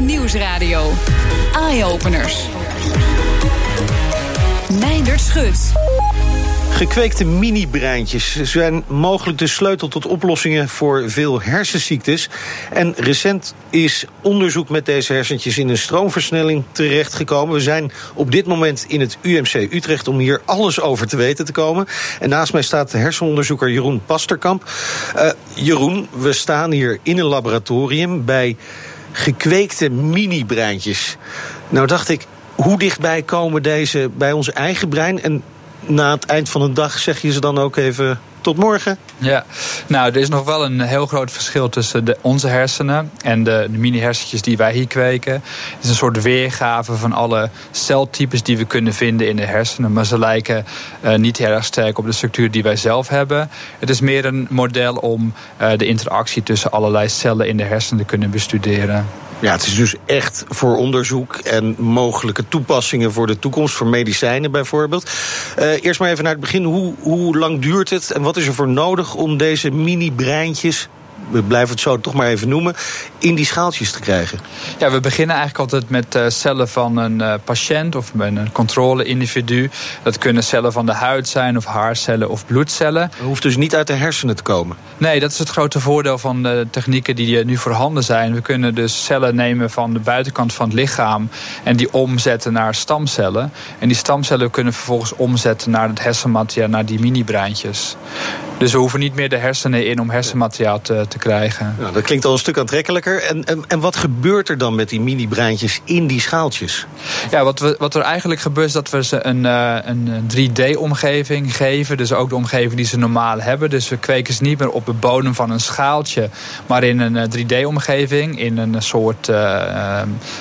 Nieuwsradio. Eye-openers. Meindert Schut. Gekweekte mini-breintjes zijn mogelijk de sleutel tot oplossingen voor veel hersenziektes. En recent is onderzoek met deze hersentjes in een stroomversnelling terechtgekomen. We zijn op dit moment in het UMC Utrecht om hier alles over te weten te komen. En naast mij staat de hersenonderzoeker Jeroen Pasterkamp. Uh, Jeroen, we staan hier in een laboratorium bij gekweekte mini-breintjes. Nou dacht ik, hoe dichtbij komen deze bij ons eigen brein? En na het eind van de dag zeg je ze dan ook even tot morgen? Ja, nou, er is nog wel een heel groot verschil tussen de, onze hersenen en de, de mini-hersentjes die wij hier kweken. Het is een soort weergave van alle celtypes die we kunnen vinden in de hersenen. Maar ze lijken uh, niet heel erg sterk op de structuur die wij zelf hebben. Het is meer een model om uh, de interactie tussen allerlei cellen in de hersenen te kunnen bestuderen. Ja, het is dus echt voor onderzoek en mogelijke toepassingen voor de toekomst, voor medicijnen bijvoorbeeld. Uh, eerst maar even naar het begin. Hoe, hoe lang duurt het en wat is er voor nodig om deze mini-breintjes we blijven het zo toch maar even noemen, in die schaaltjes te krijgen? Ja, we beginnen eigenlijk altijd met uh, cellen van een uh, patiënt of een controle-individu. Dat kunnen cellen van de huid zijn, of haarcellen of bloedcellen. Het hoeft dus niet uit de hersenen te komen? Nee, dat is het grote voordeel van de technieken die nu voorhanden zijn. We kunnen dus cellen nemen van de buitenkant van het lichaam en die omzetten naar stamcellen. En die stamcellen kunnen vervolgens omzetten naar het hersenmateriaal, naar die mini-breintjes. Dus we hoeven niet meer de hersenen in om hersenmateriaal te, te krijgen. Nou, dat klinkt al een stuk aantrekkelijker. En, en, en wat gebeurt er dan met die mini-breintjes in die schaaltjes? Ja, wat, we, wat er eigenlijk gebeurt is dat we ze een, uh, een 3D-omgeving geven. Dus ook de omgeving die ze normaal hebben. Dus we kweken ze niet meer op de bodem van een schaaltje. Maar in een 3D-omgeving. In een soort uh, uh,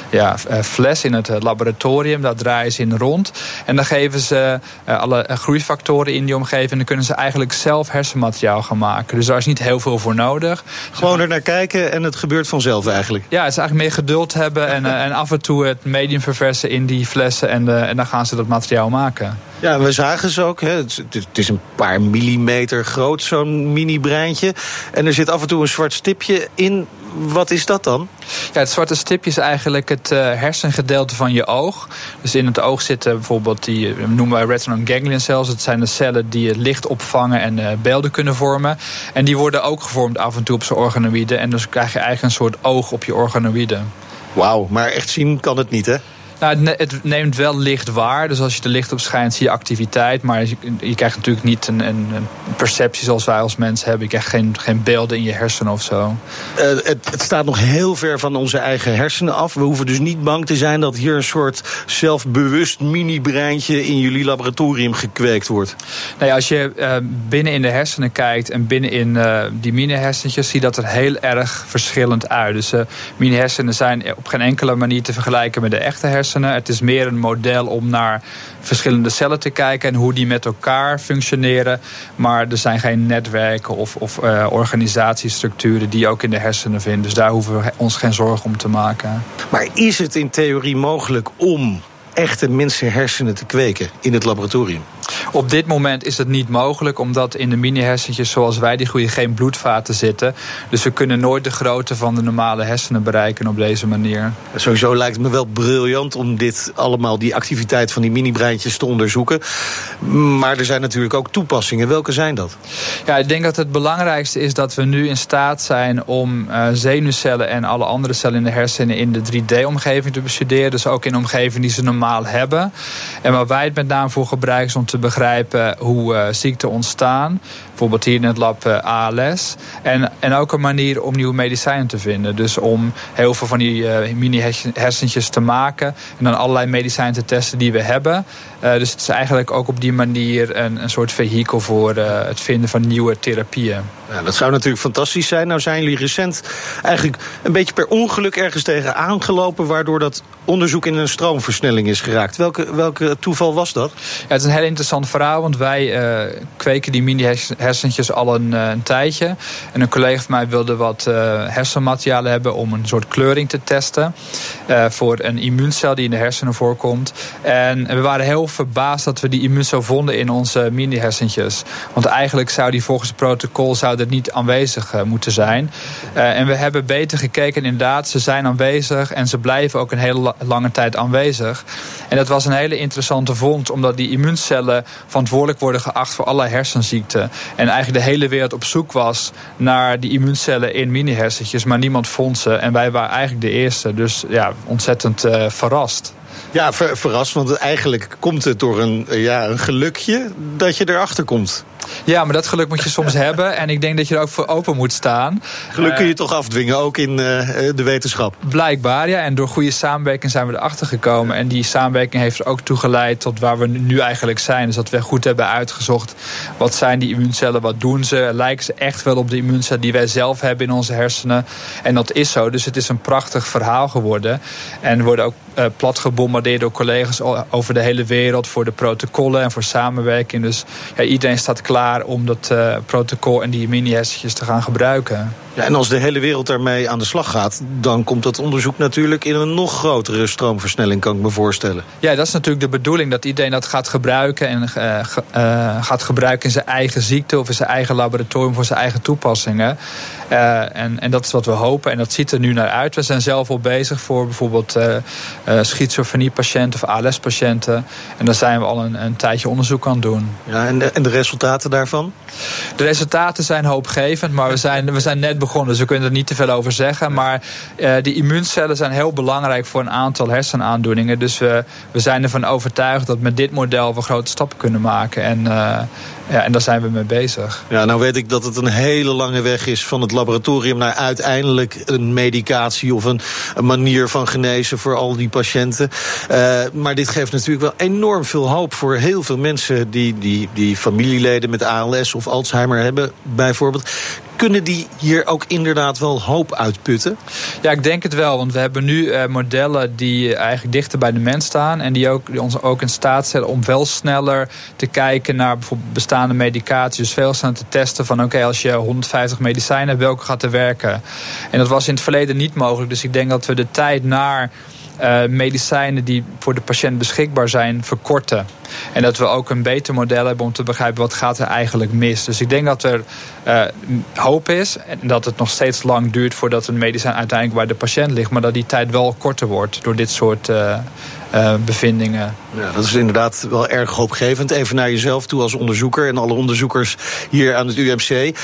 ja, fles in het laboratorium. Daar draaien ze in rond. En dan geven ze alle groeifactoren in die omgeving. En dan kunnen ze eigenlijk zelf hersenmateriaal gaan maken. Dus daar is niet heel veel voor nodig. Gewoon er naar kijken en het gebeurt vanzelf eigenlijk. Ja, het is eigenlijk meer geduld hebben en, uh, en af en toe het medium verversen in die flessen en, uh, en dan gaan ze dat materiaal maken. Ja, we zagen ze ook. Hè. Het, het, is een paar millimeter groot, zo'n mini-breintje. En er zit af en toe een zwart stipje in. Wat is dat dan? Ja, het zwarte stipje is eigenlijk het uh, hersengedeelte van je oog. Dus in het oog zitten bijvoorbeeld die noemen wij retinal ganglion cells. Het zijn de cellen die het licht opvangen en uh, beelden kunnen vormen. En die worden ook gevormd af en toe op zijn organoïden. En dus krijg je eigenlijk een soort oog op je organoïden. Wauw, maar echt zien kan het niet, hè? Nou, het neemt wel licht waar. Dus als je er licht op schijnt, zie je activiteit. Maar je, je krijgt natuurlijk niet een, een, perceptie zoals wij als mensen hebben. Je krijgt geen, geen beelden in je hersenen of zo. Uh, het, het, staat nog heel ver van onze eigen hersenen af. We hoeven dus niet bang te zijn dat hier een soort zelfbewust mini-breintje in jullie laboratorium gekweekt wordt. Nou ja, als je uh, binnen in de hersenen kijkt en binnen in uh, die mini-hersentjes, zie dat er heel erg verschillend uit. Dus mini-hersenen zijn op geen enkele manier te vergelijken met de echte hersenen. Het is meer een model om naar verschillende cellen te kijken en hoe die met elkaar functioneren. Maar er zijn geen netwerken of, of uh, organisatiestructuren die je ook in de hersenen vindt. Dus daar hoeven we ons geen zorgen om te maken. Maar is het in theorie mogelijk om echte mensenhersenen te kweken in het laboratorium? Op dit moment is het niet mogelijk, omdat in de mini-hersentjes zoals wij die groeien geen bloedvaten zitten. Dus we kunnen nooit de grootte van de normale hersenen bereiken op deze manier. Sowieso lijkt het me wel briljant om dit allemaal, die activiteit van die mini-breintjes te onderzoeken. Maar er zijn natuurlijk ook toepassingen. Welke zijn dat? Ja, ik denk dat het belangrijkste is dat we nu in staat zijn om uh, zenuwcellen en alle andere cellen in de hersenen in de 3D-omgeving te bestuderen. Dus ook in omgeving die ze normaal hebben. En waar wij het met name voor gebruiken is om te begrijpen hoe uh, ziekten ontstaan. Bijvoorbeeld hier in het lab uh, ALS. En, en ook een manier om nieuwe medicijnen te vinden. Dus om heel veel van die uh, mini-hersentjes te maken. En dan allerlei medicijnen te testen die we hebben. Dus het is eigenlijk ook op die manier een, een soort vehikel voor het vinden van nieuwe therapieën. Ja, dat zou natuurlijk fantastisch zijn. Nou zijn jullie recent eigenlijk een beetje per ongeluk ergens tegen aangelopen... waardoor dat onderzoek in een stroomversnelling is geraakt. Welke, welke toeval was dat? Ja, het is een heel interessant verhaal, want wij uh, kweken die mini-hersentjes al een, uh, een, tijdje. En een collega van mij wilde wat uh, hersenmaterialen hebben om een soort kleuring te testen. voor een immuuncel die in de hersenen voorkomt. En we waren heel verbaasd dat we die immuuncel vonden in onze mini-hersentjes. Want eigenlijk zou die volgens het protocol zou niet aanwezig moeten zijn. en we hebben beter gekeken. Inderdaad, ze zijn aanwezig en ze blijven ook een hele lange tijd aanwezig. En dat was een hele interessante vondst, omdat die immuuncellen verantwoordelijk worden geacht voor allerlei hersenziekten. En eigenlijk de hele wereld op zoek was naar die immuuncellen in mini-hersentjes, maar niemand vond ze. En wij waren eigenlijk de eerste. Dus ja, ontzettend uh, verrast. Ja, ver, verrast, want eigenlijk komt het door een, ja, een gelukje dat je erachter komt. Ja, maar dat geluk moet je soms hebben. En ik denk dat je er ook voor open moet staan. Geluk kun je uh, toch afdwingen, ook in uh, de wetenschap? Blijkbaar, ja. En door goede samenwerking zijn we erachter gekomen. En die samenwerking heeft er ook toe geleid tot waar we nu eigenlijk zijn. Dus dat we goed hebben uitgezocht. Wat zijn die immuuncellen, wat doen ze? Lijken ze echt wel op de immuuncellen die wij zelf hebben in onze hersenen? En dat is zo. Dus het is een prachtig verhaal geworden. En we worden ook uh, plat gebombardeerd door collega's over de hele wereld... voor de protocollen en voor samenwerking. Dus ja, iedereen staat klaar om dat uh, protocol en die mini-hersentjes te gaan gebruiken. Ja, en als de hele wereld daarmee aan de slag gaat, dan komt dat onderzoek natuurlijk in een nog grotere stroomversnelling, kan ik me voorstellen. Ja, dat is natuurlijk de bedoeling, dat iedereen dat gaat gebruiken en uh, uh, gaat gebruiken in zijn eigen ziekte of in zijn eigen laboratorium voor zijn eigen toepassingen. Uh, en, en dat is wat we hopen en dat ziet er nu naar uit. We zijn zelf al bezig voor bijvoorbeeld schizofrenie-patiënten of ALS-patiënten. En daar zijn we al een, een tijdje onderzoek aan het doen. Ja, en de, en de resultaten daarvan? De resultaten zijn hoopgevend, maar we zijn, we zijn net begonnen, dus we kunnen er niet te veel over zeggen. Maar uh, die immuuncellen zijn heel belangrijk voor een aantal hersenaandoeningen. Dus we, we zijn ervan overtuigd dat met dit model we grote stappen kunnen maken. En, uh, ja, en daar zijn we mee bezig. Ja, nou weet ik dat het een hele lange weg is van het laboratorium naar uiteindelijk een medicatie of een, een manier van genezen voor al die patiënten. Uh, maar dit geeft natuurlijk wel enorm veel hoop voor heel veel mensen die, die, die familieleden met ALS of Alzheimer hebben, bijvoorbeeld. Kunnen die hier ook inderdaad wel hoop uitputten? Ja, ik denk het wel. Want we hebben nu uh, modellen die eigenlijk dichter bij de mens staan. En die, ook, die ons ook in staat stellen om wel sneller te kijken naar bijvoorbeeld bestaande medicatie. Dus veel sneller te testen van oké, als je 150 medicijnen hebt, welke gaat er werken? En dat was in het verleden niet mogelijk. Dus ik denk dat we de tijd naar uh, medicijnen die voor de patiënt beschikbaar zijn verkorten. En dat we ook een beter model hebben om te begrijpen wat gaat er eigenlijk mis. Dus ik denk dat er uh, hoop is en dat het nog steeds lang duurt voordat een medicijn uiteindelijk bij de patiënt ligt. Maar dat die tijd wel korter wordt door dit soort uh, bevindingen. Ja, dat is inderdaad wel erg hoopgevend. Even naar jezelf toe als onderzoeker en alle onderzoekers hier aan het UMC.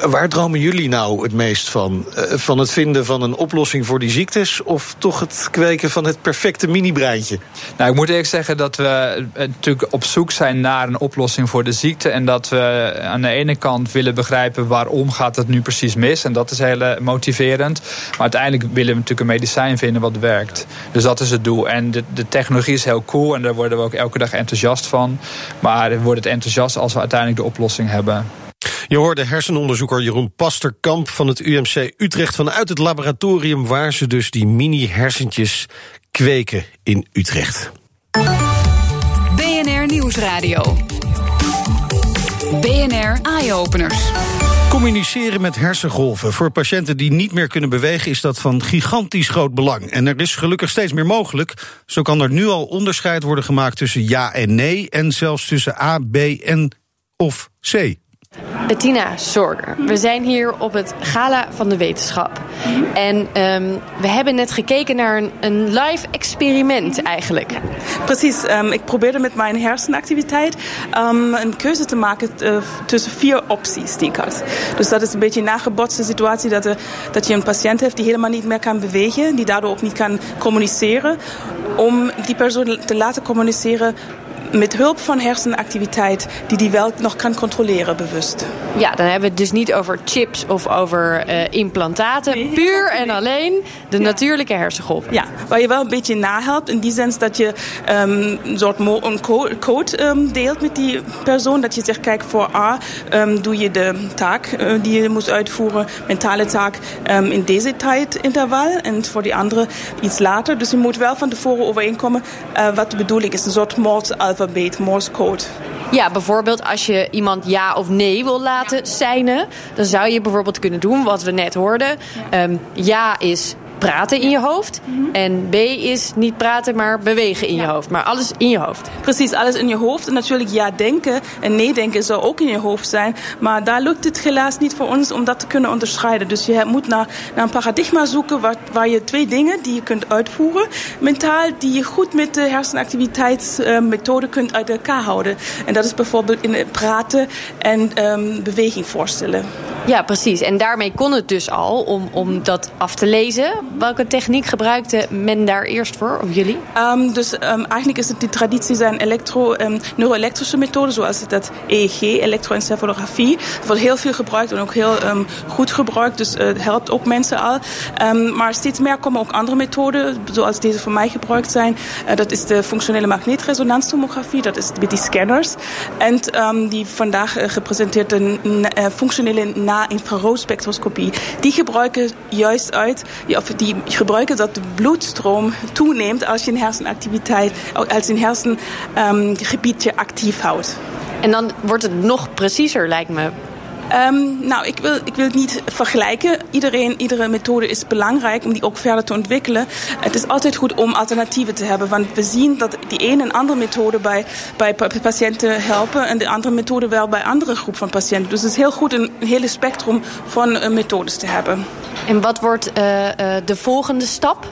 Waar dromen jullie nou het meest van? van het vinden van een oplossing voor die ziektes of toch het kweken van het perfecte mini-breintje? Nou, ik moet eerlijk zeggen dat we natuurlijk op zoek zijn naar een oplossing voor de ziekte. En dat we aan de ene kant willen begrijpen waarom gaat het nu precies mis. En dat is heel motiverend. Maar uiteindelijk willen we natuurlijk een medicijn vinden wat werkt. Dus dat is het doel. En de, de technologie is heel cool en daar worden we ook elke dag enthousiast van. Maar we worden het enthousiast als we uiteindelijk de oplossing hebben. Je hoorde hersenonderzoeker Jeroen Pasterkamp van het UMC Utrecht vanuit het laboratorium waar ze dus die mini-hersentjes kweken in Utrecht. BNR Nieuwsradio. BNR Eye-Openers. Communiceren met hersengolven. Voor patiënten die niet meer kunnen bewegen is dat van gigantisch groot belang. En er is gelukkig steeds meer mogelijk. Zo kan er nu al onderscheid worden gemaakt tussen ja en nee... en zelfs tussen A, B en of C. Bettina Zorger. We zijn hier op het Gala van de Wetenschap. En um, we hebben net gekeken naar een, een live experiment eigenlijk. Precies, um, ik probeerde met mijn hersenactiviteit um, een keuze te maken uh, tussen vier opties die ik had. Dus dat is een beetje een nagebotste situatie dat, er, dat je een patiënt hebt die helemaal niet meer kan bewegen, die daardoor ook niet kan communiceren. Om die persoon te laten communiceren met hulp van hersenactiviteit die die wel nog kan controleren bewust. Ja, dan hebben we het dus niet over chips of over uh, implantaten. Nee. Puur en alleen de ja. natuurlijke hersengolf. Ja, waar je wel een beetje nahelpt in die zin dat je um, een soort een code um, deelt met die persoon. Dat je zegt, kijk, voor A um, doe je de taak uh, die je moet uitvoeren, mentale taak, in deze tijdinterval. En voor die andere iets later. Dus je moet wel van tevoren overeenkomen uh, wat de bedoeling is. Een soort moordalfabet, Morse code. Ja, bijvoorbeeld als je iemand ja of nee wil laten seinen, dan zou je bijvoorbeeld kunnen doen wat we net hoorden. Um, ja is praten in je hoofd. En B is niet praten, maar bewegen in je hoofd. Maar alles in je hoofd. Precies, alles in je hoofd. En natuurlijk ja denken en nee denken zou ook in je hoofd zijn. Maar daar lukt het helaas niet voor ons om dat te kunnen onderscheiden. Dus je moet naar, naar een paradigma zoeken waar, waar je twee dingen die je kunt uitvoeren. Mentaal die je goed met de hersenactiviteitsmethode kunt uit elkaar houden. En dat is bijvoorbeeld in praten en um, beweging voorstellen. Ja, precies. En daarmee kon het dus al om, om dat af te lezen. Welke techniek gebruikte men daar eerst voor, of jullie? Um, dus um, eigenlijk is het die traditie zijn elektro, um, neuroelektrische methoden, zoals dat EEG, elektroencefalografie. Dat wordt heel veel gebruikt en ook heel goed gebruikt, dus uh, het helpt ook mensen al. maar steeds meer komen ook andere methoden, zoals deze voor mij gebruikt zijn. Uh, dat is de functionele magneetresonancetomografie, dat is met die scanners. En die vandaag uh, gepresenteerde functionele na-infraroodspectroscopie, die gebruiken juist uit, die gebruiken dat de bloedstroom toeneemt als je een hersenactiviteit, als een hersengebiedje um, actief houdt. En dan wordt het nog preciezer, lijkt me. Um, nou, ik wil, ik wil het niet vergelijken. Iedereen, iedere methode is belangrijk om die ook verder te ontwikkelen. Het is altijd goed om alternatieven te hebben. Want we zien dat die ene en andere methode bij, bij patiënten helpen. En de andere methode wel bij andere groep van patiënten. Dus het is heel goed een hele spectrum van uh, methodes te hebben. En wat wordt uh, uh, de volgende stap?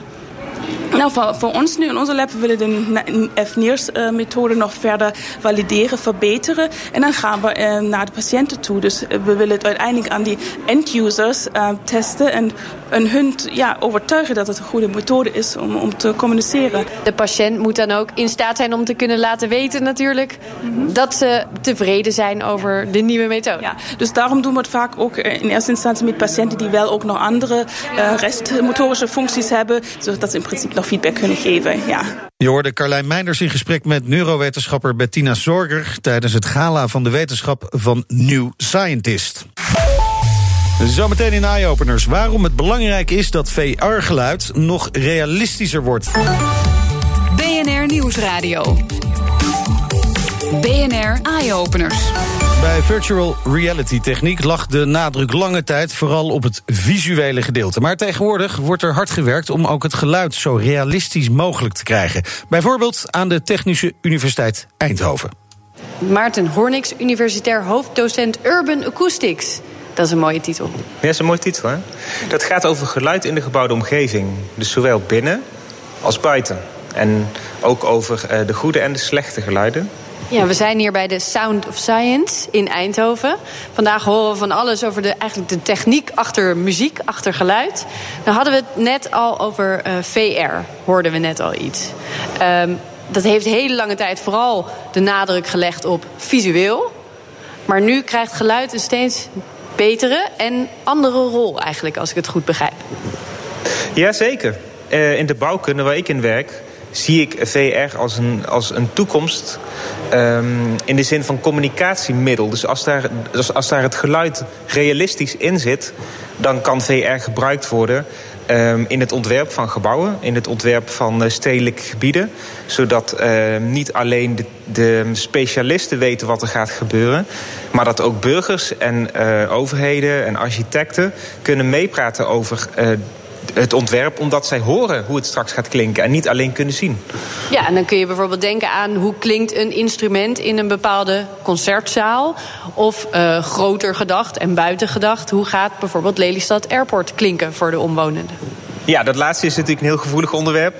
Nou, voor, voor, ons nu in onze lab, we willen de FNIRS-methode nog verder valideren, verbeteren. En dan gaan we uh, naar de patiënten toe. Dus we willen het uiteindelijk aan die end-users uh, testen en, en hun ja, overtuigen dat het een goede methode is om, om te communiceren. De patiënt moet dan ook in staat zijn om te kunnen laten weten natuurlijk mm -hmm. dat ze tevreden zijn over de nieuwe methode. Ja, dus daarom doen we het vaak ook in eerste instantie met patiënten die wel ook nog andere uh, restmotorische functies hebben, zodat ze in principe nog feedback kunnen geven. Ja. Je hoorde Carlijn Meinders in gesprek met neurowetenschapper Bettina Zorger tijdens het gala van de wetenschap van New Scientist. Zometeen in Eye-Openers waarom het belangrijk is dat VR-geluid nog realistischer wordt. BNR Nieuwsradio. BNR Eye-Openers. Bij virtual reality techniek lag de nadruk lange tijd vooral op het visuele gedeelte. Maar tegenwoordig wordt er hard gewerkt om ook het geluid zo realistisch mogelijk te krijgen. Bijvoorbeeld aan de Technische Universiteit Eindhoven. Maarten Hornix, universitair hoofddocent Urban Acoustics. Dat is een mooie titel. Ja, dat is een mooie titel. Hè? Dat gaat over geluid in de gebouwde omgeving. Dus zowel binnen als buiten. En ook over de goede en de slechte geluiden. Ja, we zijn hier bij de Sound of Science in Eindhoven. Vandaag horen we van alles over de, eigenlijk de techniek achter muziek, achter geluid. Dan hadden we het net al over uh, VR, hoorden we net al iets. Um, dat heeft hele lange tijd vooral de nadruk gelegd op visueel. Maar nu krijgt geluid een steeds betere en andere rol eigenlijk, als ik het goed begrijp. Jazeker. Uh, in de bouwkunde waar ik in werk zie ik VR als een, als een toekomst um, in de zin van communicatiemiddel. Dus als daar, dus als daar het geluid realistisch in zit, dan kan VR gebruikt worden um, in het ontwerp van gebouwen, in het ontwerp van uh, stedelijke gebieden. Zodat uh, niet alleen de, de, specialisten weten wat er gaat gebeuren, maar dat ook burgers en uh, overheden en architecten kunnen meepraten over het ontwerp omdat zij horen hoe het straks gaat klinken en niet alleen kunnen zien. Ja, en dan kun je bijvoorbeeld denken aan hoe klinkt een instrument in een bepaalde concertzaal. Of uh, groter gedacht en buiten gedacht, hoe gaat bijvoorbeeld Lelystad Airport klinken voor de omwonenden? Ja, dat laatste is natuurlijk een heel gevoelig onderwerp.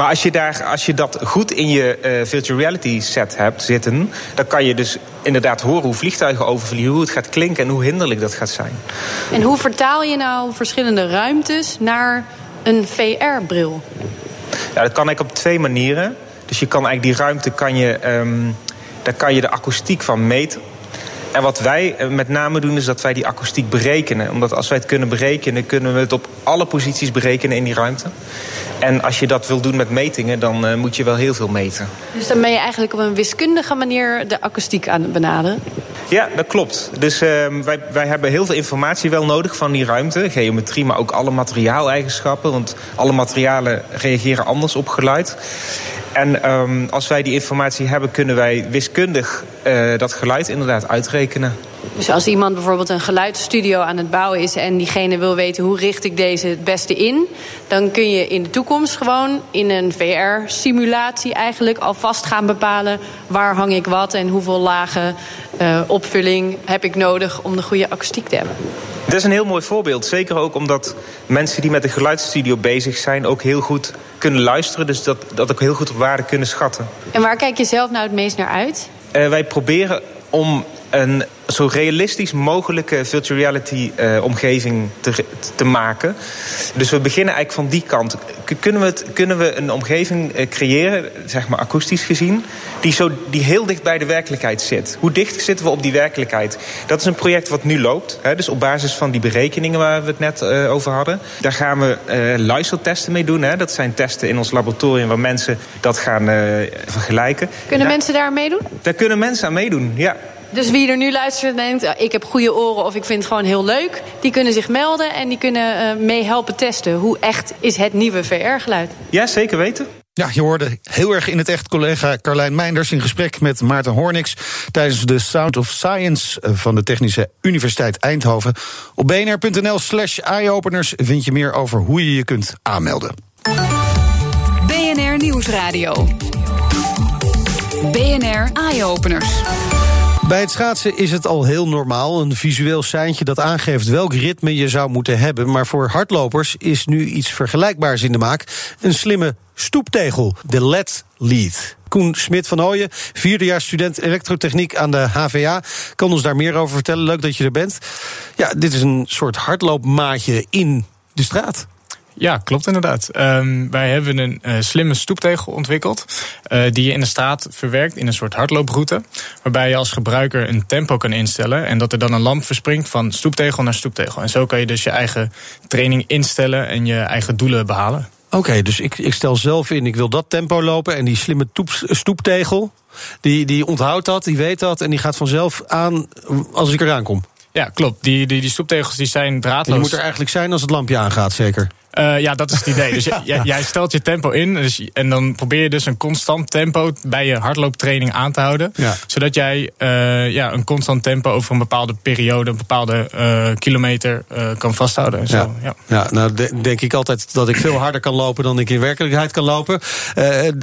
Maar als je, daar, als je dat goed in je uh, virtual reality set hebt zitten, dan kan je dus inderdaad horen hoe vliegtuigen overvliegen, hoe het gaat klinken en hoe hinderlijk dat gaat zijn. En hoe vertaal je nou verschillende ruimtes naar een VR-bril? Ja, dat kan eigenlijk op twee manieren. Dus je kan eigenlijk die ruimte kan je, um, daar kan je de akoestiek van meten. En wat wij met name doen is dat wij die akoestiek berekenen. Omdat als wij het kunnen berekenen, kunnen we het op alle posities berekenen in die ruimte. En als je dat wil doen met metingen, dan uh, moet je wel heel veel meten. Dus dan ben je eigenlijk op een wiskundige manier de akoestiek aan het benaderen? Ja, dat klopt. Dus uh, wij, wij hebben heel veel informatie wel nodig van die ruimte. Geometrie, maar ook alle materiaaleigenschappen. Want alle materialen reageren anders op geluid. En um, als wij die informatie hebben, kunnen wij wiskundig uh, dat geluid inderdaad uitrekenen. Dus als iemand bijvoorbeeld een geluidsstudio aan het bouwen is en diegene wil weten hoe richt ik deze het beste in, dan kun je in de toekomst gewoon in een VR-simulatie eigenlijk alvast gaan bepalen waar hang ik wat en hoeveel lagen uh, opvulling heb ik nodig om de goede akoestiek te hebben. Dat is een heel mooi voorbeeld. Zeker ook omdat mensen die met een geluidsstudio bezig zijn ook heel goed kunnen luisteren. Dus dat, dat ook heel goed op waarde kunnen schatten. En waar kijk je zelf nou het meest naar uit? Uh, wij proberen om een zo realistisch mogelijke virtual reality uh, omgeving te, te maken. Dus we beginnen eigenlijk van die kant. Kunnen we, het, kunnen we een omgeving uh, creëren, zeg maar akoestisch gezien, die, zo, die heel dicht bij de werkelijkheid zit? Hoe dicht zitten we op die werkelijkheid? Dat is een project wat nu loopt. Hè, dus op basis van die berekeningen waar we het net uh, over hadden. Daar gaan we luistertesten mee doen. Hè. Dat zijn testen in ons laboratorium waar mensen dat gaan vergelijken. Kunnen mensen daar meedoen? Daar kunnen mensen aan meedoen, ja. Dus wie er nu luistert en denkt, ah, ik heb goede oren of ik vind het gewoon heel leuk, die kunnen zich melden en die kunnen uh, mee helpen testen. Hoe echt is het nieuwe VR-geluid? Ja, zeker weten. Ja, je hoorde heel erg in het echt collega Carlijn Meinders in gesprek met Maarten Hornix tijdens de Sound of Science eh, van de Technische Universiteit Eindhoven. Op bnr.nl/slash eyeopeners vind je meer over hoe je je kunt aanmelden. BNR Nieuwsradio. BNR Eyeopeners. Bij het schaatsen is het al heel normaal. Een visueel seintje dat aangeeft welk ritme je zou moeten hebben. Maar voor hardlopers is nu iets vergelijkbaars in de maak. Een slimme stoeptegel, de LED Lead. Koen Smit van Ooyen, vierdejaars student elektrotechniek aan de HVA. Kan ons daar meer over vertellen. Leuk dat je er bent. Ja, dit is een soort hardloopmaatje in de straat. Ja, klopt inderdaad. Um, wij hebben een uh, slimme stoeptegel ontwikkeld. Uh, die je in de straat verwerkt in een soort hardlooproute. Waarbij je als gebruiker een tempo kan instellen. En dat er dan een lamp verspringt van stoeptegel naar stoeptegel. En zo kan je dus je eigen training instellen en je eigen doelen behalen. Oké, okay, dus ik, ik stel zelf in, ik wil dat tempo lopen. En die slimme toep, stoeptegel, die, die onthoudt dat, die weet dat. En die gaat vanzelf aan als ik eraan kom. Ja, klopt. Die, die, die stoeptegels die zijn draadloos. En die moet er eigenlijk zijn als het lampje aangaat, zeker? Uh, ja, dat is het idee. Dus jij, jij stelt je tempo in. Dus, en dan probeer je dus een constant tempo bij je hardlooptraining aan te houden. Ja. Zodat jij uh, ja, een constant tempo over een bepaalde periode, een bepaalde uh, kilometer kan vasthouden. En zo, ja. Ja. ja, nou denk ik altijd dat ik veel harder kan lopen dan ik in werkelijkheid kan lopen.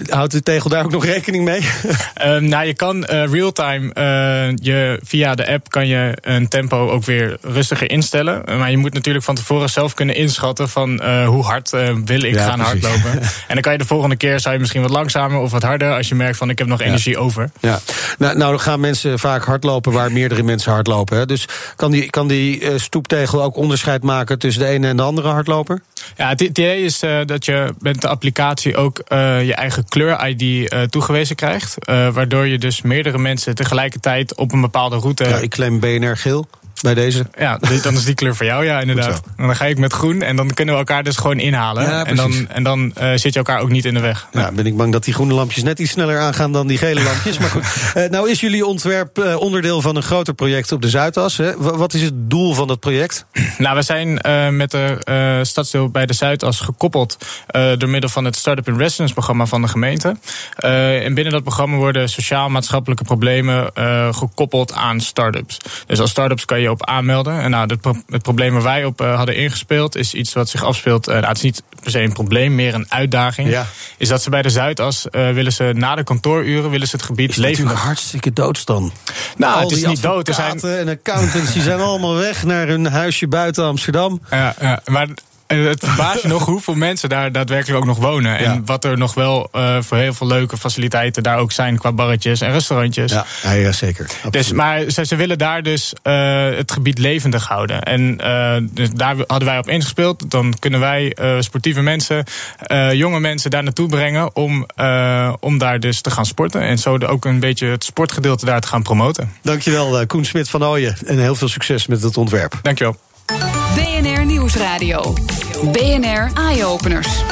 houdt de tegel daar ook nog rekening mee? nou, je kan real-time je, via de app kan je een tempo ook weer rustiger instellen. Maar je moet natuurlijk van tevoren zelf kunnen inschatten van uh, hoe hard uh, wil ik gaan hardlopen. en dan kan je de volgende keer zou je misschien wat langzamer of wat harder als je merkt van ik heb nog energie over. Ja. Nou, nou gaan mensen vaak hardlopen waar meerdere mensen hardlopen. Hè? Dus kan die, kan die uh, stoeptegel ook onderscheid maken tussen de ene en de andere hardloper? Ja, het idee is dat je met de applicatie ook je eigen kleur-ID toegewezen krijgt. waardoor je dus meerdere mensen tegelijkertijd op een bepaalde route. Ja, ik claim BNR geel bij deze. Ja, dan is die kleur voor jou, ja, inderdaad. En dan ga ik met groen en dan kunnen we elkaar dus gewoon inhalen. Ja, en dan, en dan uh, zit je elkaar ook niet in de weg. Ja, ben ik bang dat die groene lampjes net iets sneller aangaan dan die gele lampjes. maar goed, uh, nou is jullie ontwerp uh, onderdeel van een groter project op de Zuidas. Hè? Wat is het doel van dat project? Nou, we zijn met de stadsdeel bij de Zuidas gekoppeld door middel van het Startup in Residence programma van de gemeente. en binnen dat programma worden sociaal-maatschappelijke problemen gekoppeld aan start-ups. Dus als start-ups kan je op aanmelden. En nou, het, het probleem waar wij op uh, hadden ingespeeld is iets wat zich afspeelt. Uh, nou, het is niet per se een probleem, meer een uitdaging. Ja. Is dat ze bij de Zuidas uh, willen ze na de kantooruren willen ze het gebied is levendig. hartstikke doodstand. Nou, het is niet dood. Er zijn en accountants die zijn allemaal weg naar hun huisje buiten Amsterdam. Ja, ja maar het verbaast je nog hoeveel mensen daar daadwerkelijk ook nog wonen. En wat er nog wel uh, voor heel veel leuke faciliteiten daar ook zijn qua barretjes en restaurantjes. Ja, ja, zeker. Dus, maar ze, ze, willen daar dus uh, het gebied levendig houden. En uh, dus daar hadden wij op ingespeeld. Dan kunnen wij sportieve mensen, jonge mensen daar naartoe brengen om, om daar dus te gaan sporten. En zo ook een beetje het sportgedeelte daar te gaan promoten. Dankjewel, Koen Smit van Ooyen. En heel veel succes met het ontwerp. Dankjewel. BNR Nieuwsradio. BNR Eye-Openers.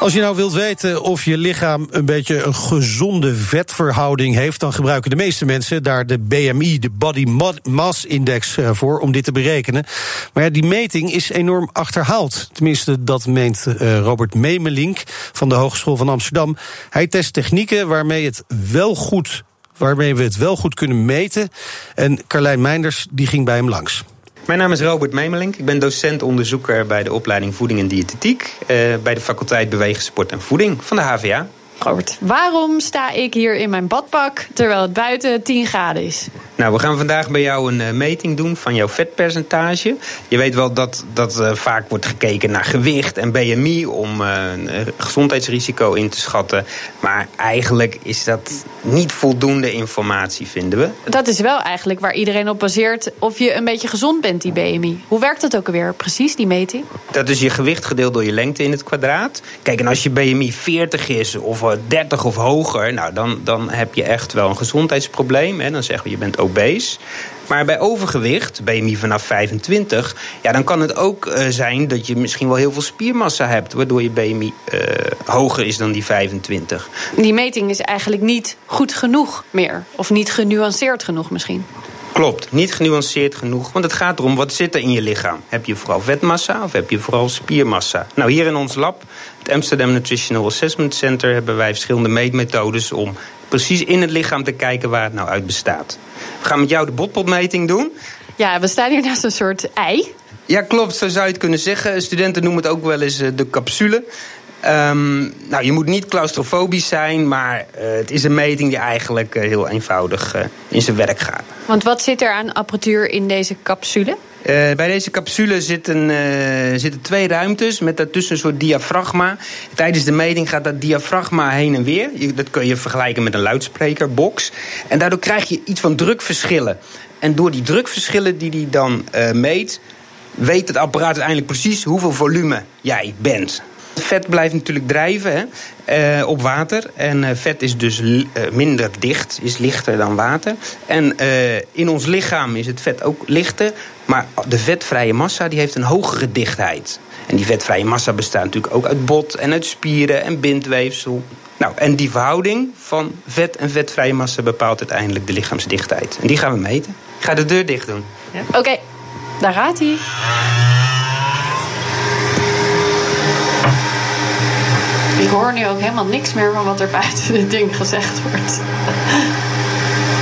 Als je nou wilt weten of je lichaam een beetje een gezonde vetverhouding heeft, dan gebruiken de meeste mensen daar de BMI, de Body Mass Index, eh, voor om dit te berekenen. Maar ja, die meting is enorm achterhaald. Tenminste, dat meent uh, Robert Memelink van de Hogeschool van Amsterdam. Hij test technieken waarmee het wel goed waarmee we het wel goed kunnen meten. En Carlijn Meinders die ging bij hem langs. Mijn naam is Robert Memelink. Ik ben docent-onderzoeker bij de opleiding Voeding en Diëtetiek... Eh, bij de faculteit Bewegen, Sport en Voeding van de HVA. Robert, waarom sta ik hier in mijn badpak terwijl het buiten 10 graden is? Nou, we gaan vandaag bij jou een uh, meting doen van jouw vetpercentage. Je weet wel dat, dat uh, vaak wordt gekeken naar gewicht en BMI om uh, een gezondheidsrisico in te schatten. Maar eigenlijk is dat niet voldoende informatie, vinden we. Dat is wel eigenlijk waar iedereen op baseert of je een beetje gezond bent, die BMI. Hoe werkt dat ook alweer precies, die meting? Dat is je gewicht gedeeld door je lengte in het kwadraat. Kijk, en als je BMI 40 is of 30 of hoger, nou, dan, dan heb je echt wel een gezondheidsprobleem. Hè. Dan zeggen we je bent obese. Maar bij overgewicht, BMI vanaf 25, ja, dan kan het ook uh, zijn dat je misschien wel heel veel spiermassa hebt, waardoor je BMI uh, hoger is dan die 25. Die meting is eigenlijk niet goed genoeg meer, of niet genuanceerd genoeg misschien. Klopt, niet genuanceerd genoeg. Want het gaat erom, wat zit er in je lichaam? Heb je vooral vetmassa of heb je vooral spiermassa? Nou, hier in ons lab, het Amsterdam Nutritional Assessment Center... hebben wij verschillende meetmethodes om precies in het lichaam te kijken waar het nou uit bestaat. We gaan met jou de botpotmeting doen. Ja, we staan hier naast een soort ei. Ja, klopt, zo zou je het kunnen zeggen. Studenten noemen het ook wel eens de capsule. Um, nou, je moet niet claustrofobisch zijn, maar uh, het is een meting die eigenlijk uh, heel eenvoudig uh, in zijn werk gaat. Want wat zit er aan apparatuur in deze capsule? bij deze capsule zitten, zitten twee ruimtes met daartussen een soort diafragma. Tijdens de meting gaat dat diafragma heen en weer. Je, dat kun je vergelijken met een luidsprekerbox. En daardoor krijg je iets van drukverschillen. En door die drukverschillen die hij dan meet, weet het apparaat uiteindelijk precies hoeveel volume jij bent. Vet blijft natuurlijk drijven hè, uh, op water. En uh, vet is dus uh, minder dicht, is lichter dan water. En in ons lichaam is het vet ook lichter. Maar de vetvrije massa die heeft een hogere dichtheid. En die vetvrije massa bestaat natuurlijk ook uit bot en uit spieren en bindweefsel. Nou, en die verhouding van vet en vetvrije massa bepaalt uiteindelijk de lichaamsdichtheid. En die gaan we meten. Ik ga de deur dicht doen. Oké, daar gaat hij. Ik hoor nu ook helemaal niks meer van wat er buiten dit ding gezegd wordt.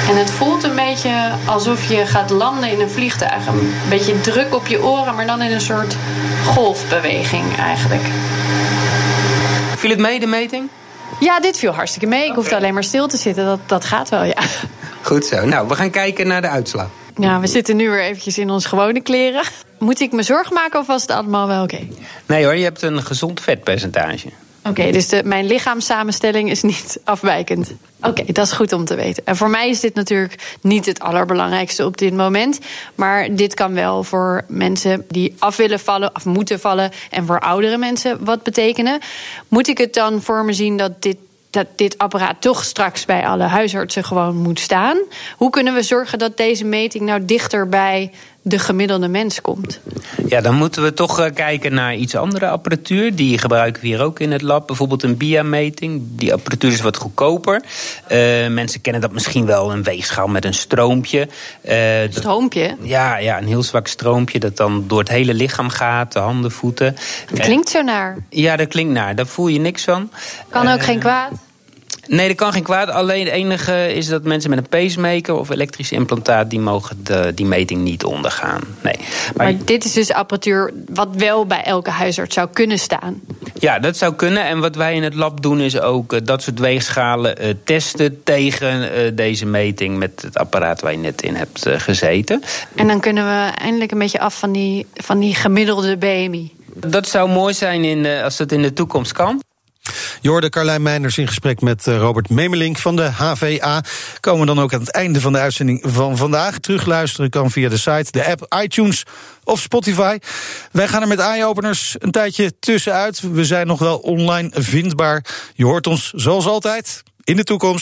En het voelt een beetje alsof je gaat landen in een vliegtuig. Een beetje druk op je oren, maar dan in een soort golfbeweging eigenlijk. Viel het mee, de meting? Ja, dit viel hartstikke mee. Ik okay. hoefde alleen maar stil te zitten. Dat, dat gaat wel, ja. Goed zo. Nou, we gaan kijken naar de uitslag. Ja, we zitten nu weer eventjes in ons gewone kleren. Moet ik me zorgen maken of was het allemaal wel oké? Okay? Nee hoor, je hebt een gezond vetpercentage. Oké, dus mijn lichaamssamenstelling is niet afwijkend. Oké, dat is goed om te weten. En voor mij is dit natuurlijk niet het allerbelangrijkste op dit moment. Maar dit kan wel voor mensen die af willen vallen of moeten vallen. En voor oudere mensen wat betekenen. Moet ik het dan voor me zien dat dit dat dit apparaat toch straks bij alle huisartsen gewoon moet staan. Hoe kunnen we zorgen dat deze meting nou dichter bij de gemiddelde mens komt? Ja, dan moeten we toch uh, kijken naar iets andere apparatuur. Die gebruiken we hier ook in het lab. Bijvoorbeeld een BIA-meting. Die apparatuur is wat goedkoper. Uh, mensen kennen dat misschien wel, een weegschaal met een stroompje. Uh, stroompje? Dat, ja, ja, een heel zwak stroompje dat dan door het hele lichaam gaat. De handen, voeten. Dat klinkt zo naar. Ja, dat klinkt naar. Daar voel je niks van. Kan ook geen kwaad? Nee, dat kan geen kwaad. Alleen het enige is dat mensen met een pacemaker of elektrisch implantaat... die mogen de, die meting niet ondergaan. Nee. Maar, maar dit is dus apparatuur wat wel bij elke huisarts zou kunnen staan? Ja, dat zou kunnen. En wat wij in het lab doen is ook uh, dat soort weegschalen uh, testen... tegen uh, deze meting met het apparaat waar je net in hebt gezeten. En dan kunnen we eindelijk een beetje af van die, van die gemiddelde BMI. Dat zou mooi zijn in, als dat in de toekomst kan. Je hoorde Carlijn Meinders in gesprek met Robert Memelink van de HVA. Komen we dan ook aan het einde van de uitzending van vandaag. Terugluisteren kan via de site, de app, iTunes of Spotify. Wij gaan er met eye-openers een tijdje tussenuit. We zijn nog wel online vindbaar. Je hoort ons zoals altijd in de toekomst.